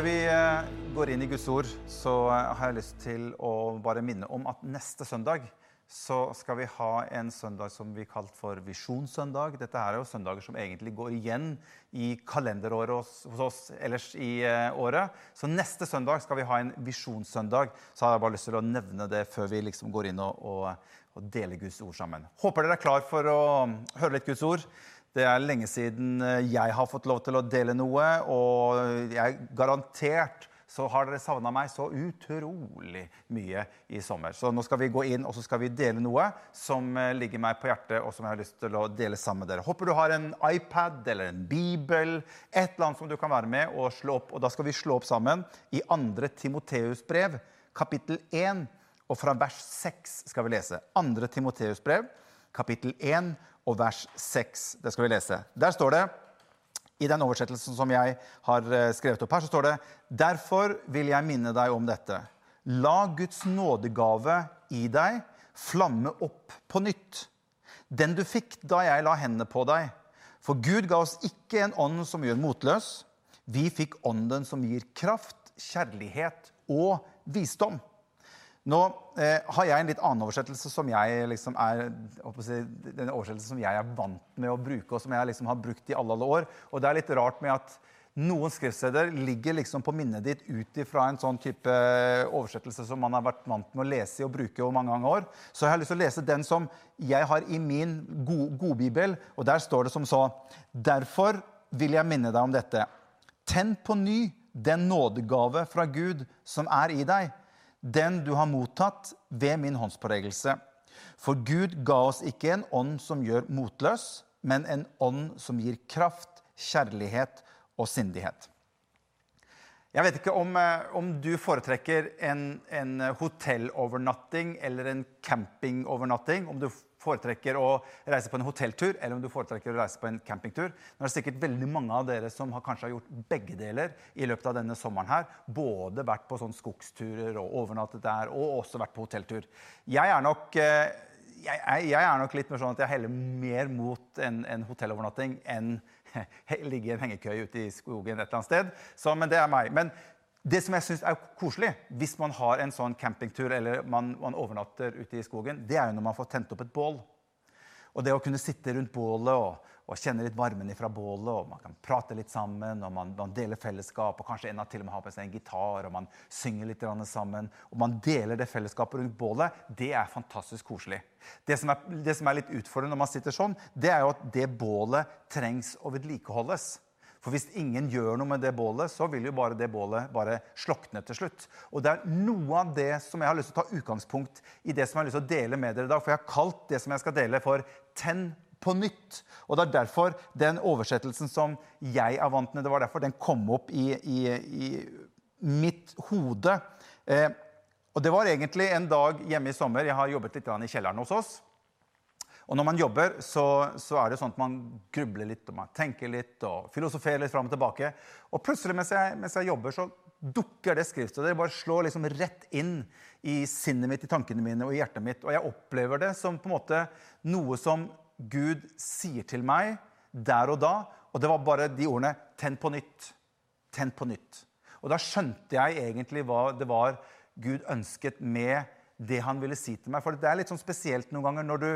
Før vi eh, går inn i Guds ord, så eh, har jeg lyst til å bare minne om at neste søndag så skal vi ha en søndag som vi kalt for Visjonssøndag. Dette er jo søndager som egentlig går igjen i kalenderåret hos, oss ellers i uh, året. Så neste søndag skal vi ha en visjonssøndag. Så har jeg bare lyst til å nevne det før vi liksom går inn og, og, og deler Guds ord sammen. Håper dere er klar for å høre litt Guds ord. Det er lenge siden eh, jeg har fått lov til å dele noe, og jeg garantert så har dere savna meg så utrolig mye i sommer. Så nå skal vi gå inn og så skal vi dele noe som eh, ligger meg på hjertet, og som jeg har lyst til å dele sammen med dere. Håper du har en iPad eller en bibel, et eller annet som du kan være med og slå opp. Og da skal vi slå opp sammen i 2. Timoteus brev, kapittel 1, og fra vers 6 skal vi lese. 2. Timoteus brev, kapittel 1 og vers 6. Det skal vi lese. Der står det i den oversettelsen som jeg har eh, skrevet opp her, så står det Derfor vil jeg minne deg om dette. La Guds nådegave i deg flamme opp på nytt. Den du fikk da jeg la hendene på deg. For Gud ga oss ikke en ånd som gjør motløs. Vi fikk ånden som gir kraft, kjærlighet og visdom. Nå eh, har jeg en litt annen oversettelse som jeg liksom er si, den oversettelsen som jeg er vant med å bruke, og som jeg liksom har brukt i alle, alle år. Og det er litt rart med at noen skriftsteder ligger liksom på minnet ditt ut ifra en sånn type oversettelse som man har vært vant med å lese og bruke over mange, år. Så jeg har lyst til å lese den som jeg har i min godbibel, og der står det som så Derfor vil jeg minne deg om dette. Tenn på ny den nådegave fra Gud som er i deg den du har mottatt ved min håndspåleggelse. For Gud ga oss ikke en ånd som gjør motløs, men en ånd som gir kraft, kjærlighet og sindighet. Jeg vet ikke om, eh, om du foretrekker en, en hotellovernatting eller en campingovernatting. Om du foretrekker å reise på en hotelltur eller om du foretrekker å reise på en campingtur. Nå er det sikkert veldig mange av dere som har kanskje har gjort begge deler i løpet av denne sommeren. her. Både vært på sånn skogsturer og overnattet der, og også vært på hotelltur. Jeg er nok, eh, jeg, jeg er nok litt mer sånn at jeg heller mer mot en, en hotellovernatting enn ligge i en hengekøye ute i skogen et eller annet sted. Så, men det er meg. Men det som jeg syns er koselig hvis man har en sånn campingtur eller man, man, overnatter ute i skogen, det er jo når man får tent opp et bål. Og det å kunne sitte rundt bålet og, og kjenne litt varmen fra bålet, og man kan prate litt sammen, og man, man deler fellesskap, og kanskje en av til og med har på seg en gitar, og man synger litt sammen, og man deler det fellesskapet rundt bålet, det er fantastisk koselig. Det som er, det som er litt utfordrende når man sitter sånn, det er jo at det bålet trengs å vedlikeholdes. For hvis ingen gjør noe med det bålet, så vil jo bare det bålet bare slokne til slutt. Og det er noe av det som jeg har lyst til å ta utgangspunkt i det som jeg har lyst til å dele med dere i dag. For jeg har kalt det som jeg skal dele, for 'Tenn på nytt'. Og det er derfor den oversettelsen som jeg er vant med, det var derfor den kom opp i, i, i mitt hode. Eh, og det var egentlig en dag hjemme i sommer. Jeg har jobbet litt i kjelleren hos oss. Og når man jobber, så, så, er det sånn at man grubler litt og man tenker litt og filosoferer litt fram og tilbake. Og plutselig mens jeg, mens jeg jobber, så dukker det skriftet. Det bare slår liksom rett inn i sinnet mitt, i tankene mine og i hjertet mitt. Og jeg opplever det som på en måte noe som Gud sier til meg der og da. Og det var bare de ordene 'tenn på nytt'. Tenn på nytt. Og da skjønte jeg egentlig hva det var Gud ønsket med det han ville si til meg. For det er litt sånn spesielt noen ganger når du,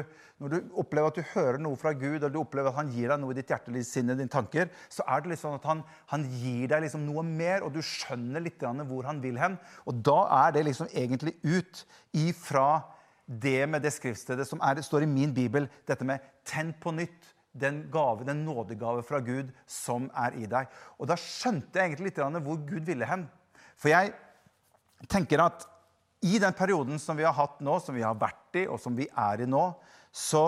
når du, opplever at du hører noe fra Gud, eller du opplever at han gir deg noe i ditt hjerte, eller sinnet, dine tanker, så er det litt sånn at han, han gir deg liksom noe mer, og du skjønner litt hvor han vil hen. Og da er det liksom egentlig ut ifra det med det skriftstedet som er, står i min bibel, dette med 'tenn på nytt' den gave, den nådegave fra Gud som er i deg. Og da skjønte jeg egentlig litt hvor Gud ville hen. For jeg tenker at i den perioden som vi har hatt nå, som vi har vært i, og som vi er i nå, så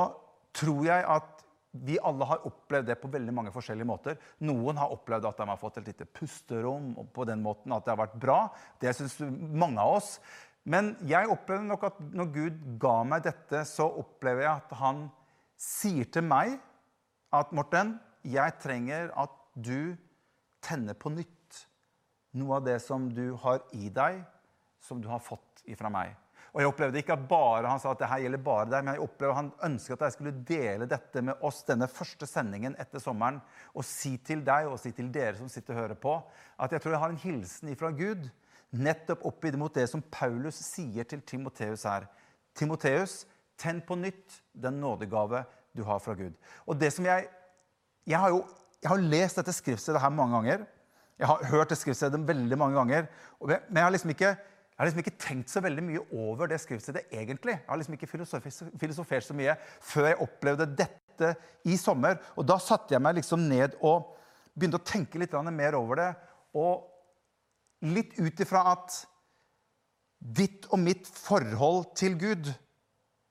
tror jeg at vi alle har opplevd det på veldig mange forskjellige måter. Noen har opplevd at de har fått et lite pusterom og på den måten at det har vært bra. Det syns mange av oss. Men jeg opplever nok at når Gud ga meg dette, så opplever jeg at han sier til meg at Morten, jeg trenger at du tenner på nytt noe av det som du har i deg, som du har fått ifra meg. Og jeg opplevde ikke at bare han sa at det her gjelder bare deg, men jeg opplevde han ønsket at jeg skulle dele dette med oss denne første sendingen etter sommeren. Og si til deg og si til dere som sitter og hører på, at jeg tror jeg har en hilsen ifra Gud. Nettopp opp mot det som Paulus sier til Timoteus her. Timoteus, tenn på nytt den nådegave du har fra Gud. Og det som jeg, jeg har jo jeg har lest dette skriftstedet her mange ganger. Jeg har hørt det skriftstedet veldig mange ganger. Men jeg har liksom ikke, jeg har liksom ikke tenkt så veldig mye over det skriftstedet egentlig. Jeg har liksom ikke filosofert så mye før jeg opplevde dette i sommer. Og da satte jeg meg liksom ned og begynte å tenke litt mer over det. Og litt ut ifra at ditt og mitt forhold til Gud,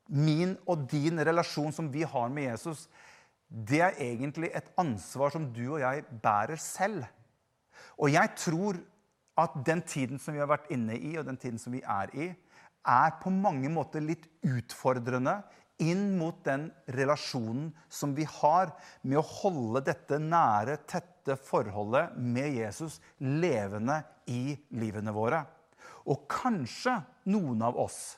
min og din relasjon som vi har med Jesus, det er egentlig et ansvar som du og jeg bærer selv. Og jeg tror at den tiden som vi har vært inne i, og den tiden som vi er i, er på mange måter litt utfordrende inn mot den relasjonen som vi har med å holde dette nære, tette forholdet med Jesus levende i livene våre. Og kanskje noen av oss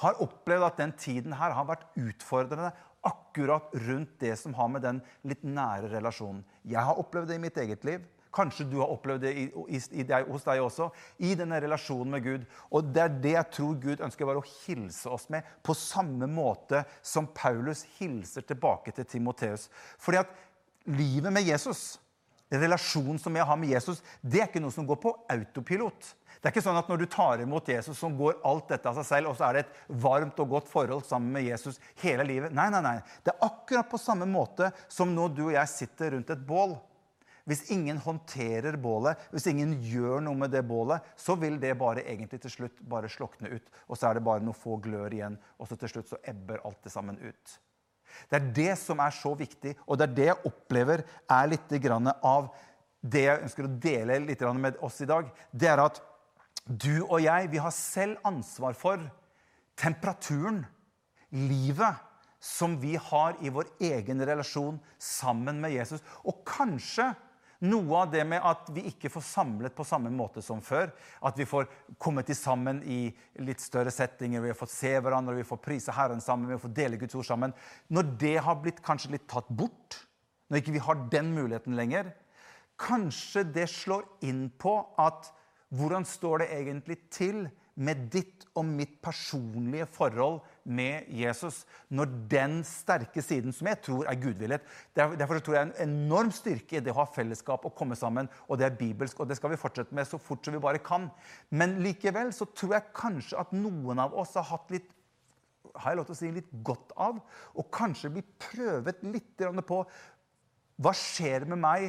har opplevd at den tiden her har vært utfordrende akkurat rundt det som har med den litt nære relasjonen. Jeg har opplevd det i mitt eget liv. Kanskje du har opplevd det i, i, i deg, hos deg også. I denne relasjonen med Gud. Og det er det jeg tror Gud ønsker bare å hilse oss med, på samme måte som Paulus hilser tilbake til Timoteus. Fordi at livet med Jesus, relasjonen som jeg har med Jesus, det er ikke noe som går på autopilot. Det er ikke sånn at når du tar imot Jesus, så går alt dette av seg selv, og så er det et varmt og godt forhold sammen med Jesus hele livet. Nei, nei, nei. Det er akkurat på samme måte som når du og jeg sitter rundt et bål. Hvis ingen håndterer bålet, hvis ingen gjør noe med det bålet, så vil det bare egentlig til slutt bare slokne ut. Og så er det bare noen få glør igjen, og så til slutt så ebber alt det sammen ut. Det er det som er så viktig, og det er det jeg opplever er litt av det jeg ønsker å dele litt med oss i dag. Det er at du og jeg, vi har selv ansvar for temperaturen, livet, som vi har i vår egen relasjon sammen med Jesus. Og kanskje noe av det med at vi ikke får samlet på samme måte som før. At vi får kommet sammen i litt større settinger, vi har fått se hverandre, vi får prise Herren sammen, vi får dele Guds ord sammen. Når det har blitt kanskje litt tatt bort, når ikke vi har den muligheten lenger, kanskje det slår inn på at hvordan står det egentlig til med ditt og mitt personlige forhold med Jesus når den sterke siden, som jeg tror er gudvillighet Derfor tror jeg er en enorm styrke i det å ha fellesskap og komme sammen. Og det er bibelsk, og det skal vi fortsette med så fort som vi bare kan. Men likevel så tror jeg kanskje at noen av oss har hatt litt har jeg lov til å si litt godt av, og kanskje bli prøvet litt på hva skjer med meg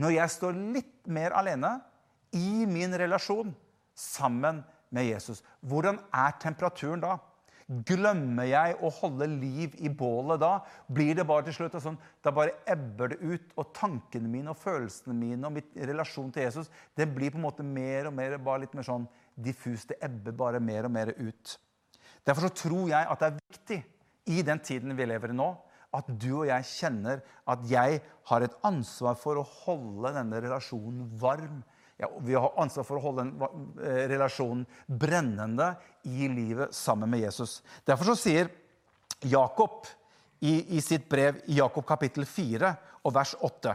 når jeg står litt mer alene i min relasjon sammen med Jesus. Hvordan er temperaturen da? Glemmer jeg å holde liv i bålet da? Blir det bare til slutt sånn, Da bare ebber det ut, og tankene mine og følelsene mine og mitt relasjon til Jesus det blir på en måte mer og mer bare litt mer sånn diffus. Det ebber bare mer og mer ut. Derfor så tror jeg at det er viktig i den tiden vi lever i nå, at du og jeg kjenner at jeg har et ansvar for å holde denne relasjonen varm ja, vi har ansvar for å holde den eh, relasjonen brennende i livet sammen med Jesus. Derfor så sier Jakob i, i sitt brev i Jakob kapittel 4 og vers 8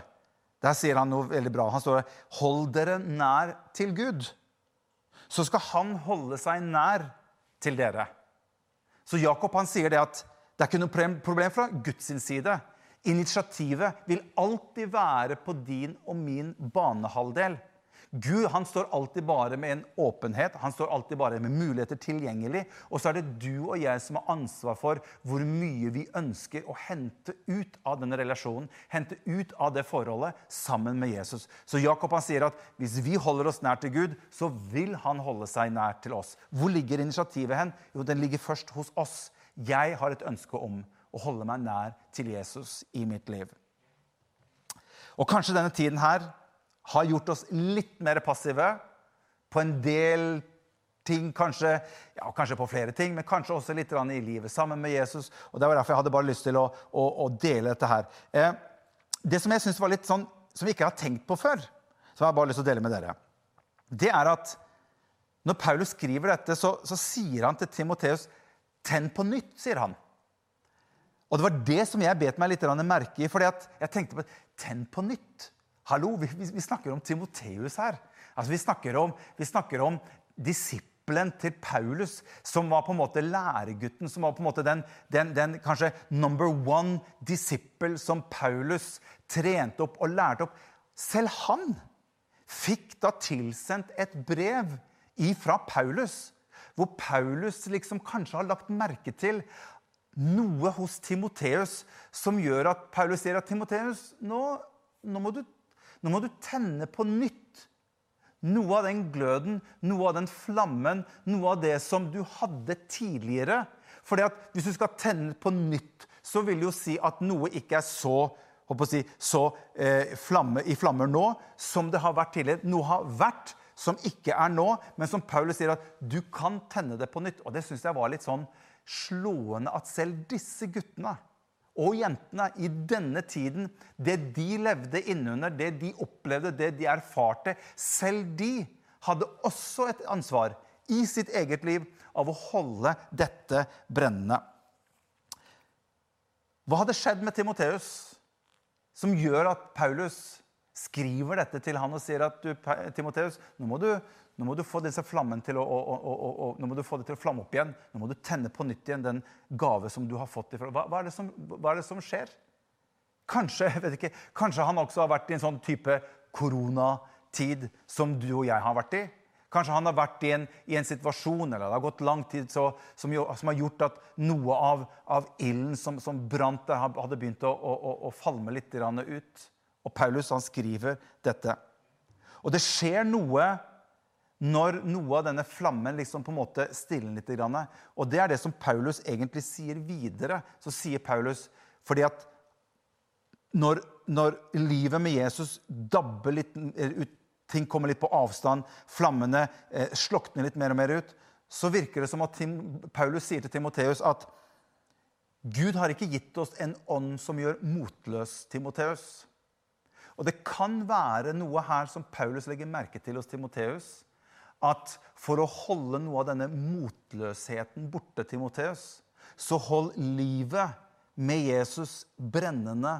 Der sier han noe veldig bra. Han står Hold dere nær til Gud, så skal han holde seg nær til dere. Så Jakob han sier det at det er ikke noe problem fra Guds side. Initiativet vil alltid være på din og min banehalvdel. Gud han står alltid bare med en åpenhet, han står alltid bare med muligheter tilgjengelig. Og så er det du og jeg som har ansvar for hvor mye vi ønsker å hente ut av denne relasjonen. Hente ut av det forholdet sammen med Jesus. Så Jakob han sier at hvis vi holder oss nær til Gud, så vil han holde seg nær til oss. Hvor ligger initiativet hen? Jo, den ligger først hos oss. Jeg har et ønske om å holde meg nær til Jesus i mitt liv. Og kanskje denne tiden her har gjort oss litt mer passive på en del ting, kanskje, ja, kanskje på flere ting, men kanskje også litt i livet sammen med Jesus. og Det var derfor jeg hadde bare lyst til å, å, å dele dette her. Eh, det som jeg synes var litt sånn, som vi ikke har tenkt på før, som jeg har bare lyst til å dele med dere, det er at Når Paulus skriver dette, så, så sier han til Timoteus 'tenn på nytt', sier han. Og det var det som jeg bet meg litt merke i. fordi jeg tenkte på Tenn på nytt. Hallo, vi, vi, snakker om Timoteus her. Altså, vi snakker om, vi om disippelen til Paulus, som var på en måte læregutten, som var på en måte den, den, den kanskje number one disippel som Paulus trente opp og lærte opp. Selv han fikk da tilsendt et brev ifra Paulus, hvor Paulus liksom kanskje har lagt merke til noe hos Timoteus som gjør at Paulus sier at Timoteus, nå, nå, må du, nå må du tenne på nytt. Noe av den gløden, noe av den flammen, noe av det som du hadde tidligere. Fordi at Hvis du skal tenne på nytt, så vil det jo si at noe ikke er så si, så eh, flamme, i flammer nå som det har vært tidligere. Noe har vært som ikke er nå, men som Paulus sier at du kan tenne det på nytt. Og det syns jeg var litt sånn slående at selv disse guttene og jentene i denne tiden, det de levde innunder, det de opplevde, det de erfarte, selv de hadde også et ansvar i sitt eget liv av å holde dette brennende. Hva hadde skjedd med Timoteus som gjør at Paulus skriver dette til han og sier at du, Timoteus, nå må du nå må du få disse flammen til å, å, å, nå må du få det til å flamme opp igjen. Nå må du tenne på nytt igjen den gave som du har fått. Hva, hva, er som, hva, er det som, skjer? Kanskje jeg vet ikke, kanskje han også har vært i en sånn type koronatid som du og jeg har vært i. Kanskje han har vært i en, i en situasjon eller det har gått lang tid så, som, som, har gjort at noe av, av ilden som, som brant der, hadde begynt å, å, å falme litt ut. Og Paulus han skriver dette. Og det skjer noe når noe av denne flammen liksom på en måte stilner litt. Og det er det som Paulus egentlig sier videre. Så sier Paulus fordi at når, når livet med Jesus dabber litt ut, ting kommer litt på avstand, flammene eh, slukner litt mer og mer ut, så virker det som at Tim, Paulus sier til Timoteus at Gud har ikke gitt oss en ånd som gjør motløs Timoteus. Og det kan være noe her som Paulus legger merke til hos Timoteus at for å holde noe av denne motløsheten borte, Timoteus, så hold livet med Jesus brennende.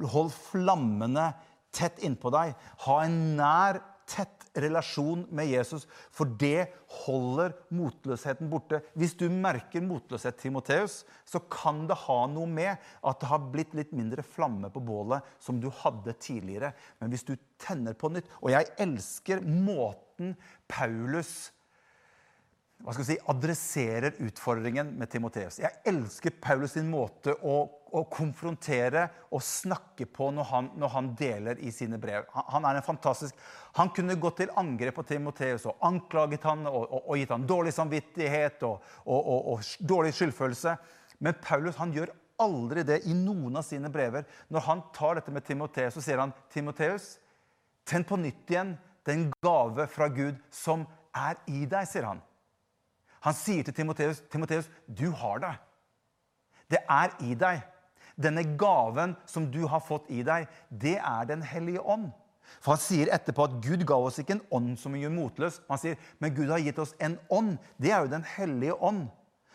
Hold flammene tett innpå deg. Ha en nær, tett relasjon med Jesus, for det holder motløsheten borte. Hvis du merker motløshet, Timoteus, så kan det ha noe med at det har blitt litt mindre flamme på bålet som du hadde tidligere. Men hvis du tenner på nytt Og jeg elsker måten Paulus hva skal jeg si, adresserer utfordringen med Timoteus. Jeg elsker Paulus sin måte å, å konfrontere og snakke på når han, når han, deler i sine brev. Han, han, er en fantastisk Han kunne gått til angrep på Timoteus og anklaget han og, og, og gitt han dårlig samvittighet og, og, dårlig skyldfølelse. Men Paulus han gjør aldri det i noen av sine brever. Når han tar dette med Timoteus, så sier han Timoteus, tenn på nytt igjen den gave fra Gud som er i deg, sier han. Han sier til Timoteus, du har det. Det er i deg. Denne gaven som du har fått i deg, det er Den hellige ånd. For Han sier etterpå at Gud ga oss ikke en ånd som gjør motløs. Han sier, Men Gud har gitt oss en ånd. Det er jo Den hellige ånd.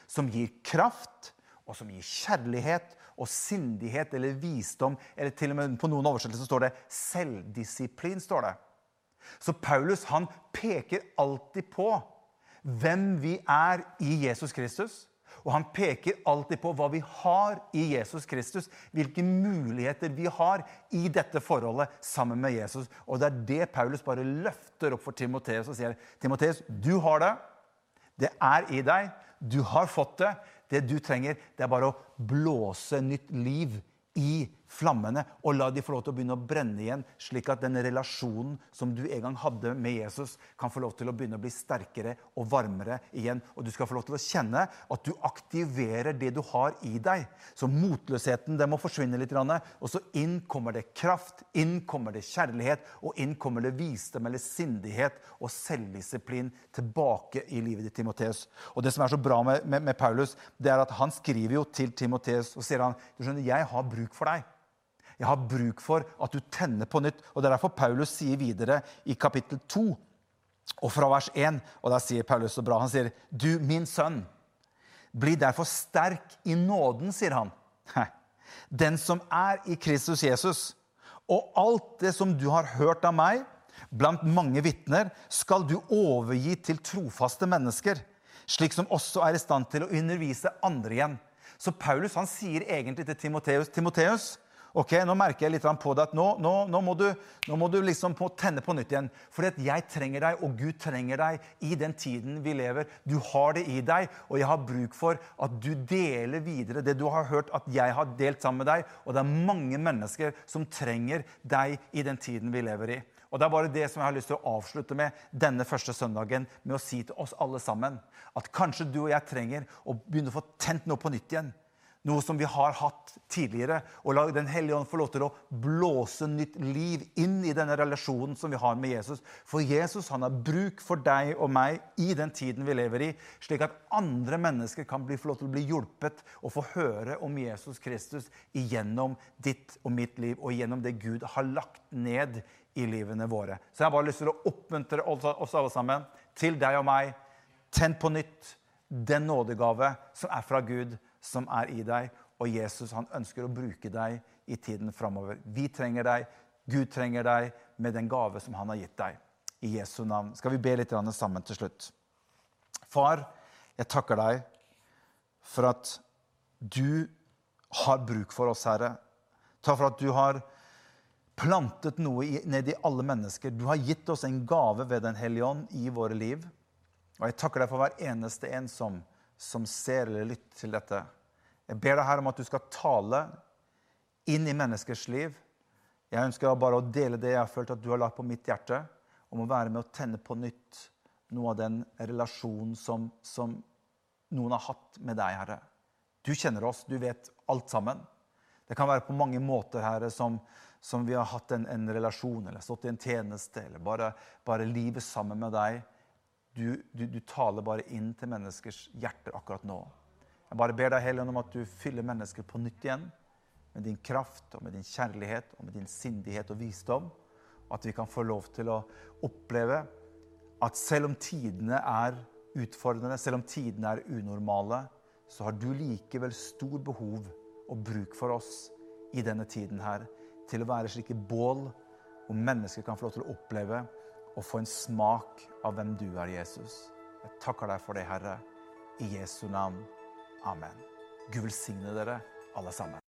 Som gir kraft, og som gir kjærlighet og sindighet eller visdom. Eller til og med på noen oversettelser står det selvdisiplin. står det. Så Paulus han peker alltid på hvem vi er i Jesus Kristus. Og han peker alltid på hva vi har i Jesus Kristus. Hvilke muligheter vi har i dette forholdet sammen med Jesus. Og det er det Paulus bare løfter opp for Timoteus og sier Timoteus, du har det. Det er i deg. Du har fått det. Det du trenger, det er bare å blåse nytt liv i flammene og la de få lov til å begynne å brenne igjen, slik at den relasjonen som du en gang hadde med Jesus, kan få lov til å begynne å bli sterkere og varmere igjen. Og du skal få lov til å kjenne at du aktiverer det du har i deg. Så motløsheten det må forsvinne litt. Og så inn kommer det kraft, inn kommer det kjærlighet, og inn kommer det visdom eller sindighet og selvdisiplin tilbake i livet ditt, Timoteus. Og det som er så bra med, med, med Paulus, det er at han skriver jo til Timoteus og sier han, du skjønner, jeg har bruk for deg. Jeg har bruk for at du tenner på nytt. Og Det er derfor Paulus sier videre i kapittel 2 Og fra vers 1, og der sier Paulus så bra, han sier, 'Du, min sønn, bli derfor sterk i nåden', sier han. Den som er i Kristus Jesus. Og alt det som du har hørt av meg blant mange vitner, skal du overgi til trofaste mennesker, slik som også er i stand til å undervise andre igjen. Så Paulus han sier egentlig til Timoteus Ok, Nå merker jeg litt på det at nå, nå, nå, må du, nå må du liksom på, tenne på nytt igjen. Fordi jeg trenger deg, og Gud trenger deg i den tiden vi lever. Du har det i deg, og jeg har bruk for at du deler videre det du har hørt at jeg har delt sammen med deg. Og det er mange mennesker som trenger deg i den tiden vi lever i. Og Det er bare det som jeg har lyst til å avslutte med denne første søndagen, med å si til oss alle sammen at kanskje du og jeg trenger å begynne å få tent noe på nytt igjen noe som vi har hatt tidligere. Og la Den hellige ånd få lov til å blåse nytt liv inn i denne relasjonen som vi har med Jesus. For Jesus han har bruk for deg og meg i den tiden vi lever i, slik at andre mennesker kan bli, få lov til å bli hjulpet og få høre om Jesus Kristus igjennom ditt og mitt liv, og gjennom det Gud har lagt ned i livene våre. Så jeg har bare lyst til å oppmuntre oss alle sammen, til deg og meg. Tenn på nytt den nådegave som er fra Gud som er i deg. Og Jesus han ønsker å bruke deg i tiden framover. Vi trenger deg, Gud trenger deg med den gave som han har gitt deg. I Jesu navn. Skal vi be litt sammen til slutt? Far, jeg takker deg for at du har bruk for oss, Herre. Takk for at du har plantet noe ned i alle mennesker. Du har gitt oss en gave ved Den hellige ånd i våre liv. Og jeg takker deg for hver eneste en som som ser eller lytter til dette. Jeg ber deg her om at du skal tale inn i menneskers liv. Jeg ønsker bare å dele det jeg har følt at du har lagt på mitt hjerte, om å være med å tenne på nytt noe av den relasjonen som, som noen har hatt med deg, Herre. Du kjenner oss, du vet alt sammen. Det kan være på mange måter, Herre, som, som vi har hatt en, en, relasjon, eller stått i en tjeneste, eller bare, bare livet sammen med deg. Du, du, du, taler bare inn til menneskers hjerter akkurat nå. Jeg bare ber deg, Helligånd, om at du fyller mennesker på nytt igjen med din kraft og med din kjærlighet og med din sindighet og visdom. Og at vi kan få lov til å oppleve at selv om tidene er utfordrende, selv om tidene er unormale, så har du likevel stor behov og bruk for oss i denne tiden her til å være slike bål hvor mennesker kan få lov til å oppleve og få en smak av hvem du er, Jesus. Jeg takker deg for det, Herre. I Jesu navn. Amen. Gud velsigne dere alle sammen.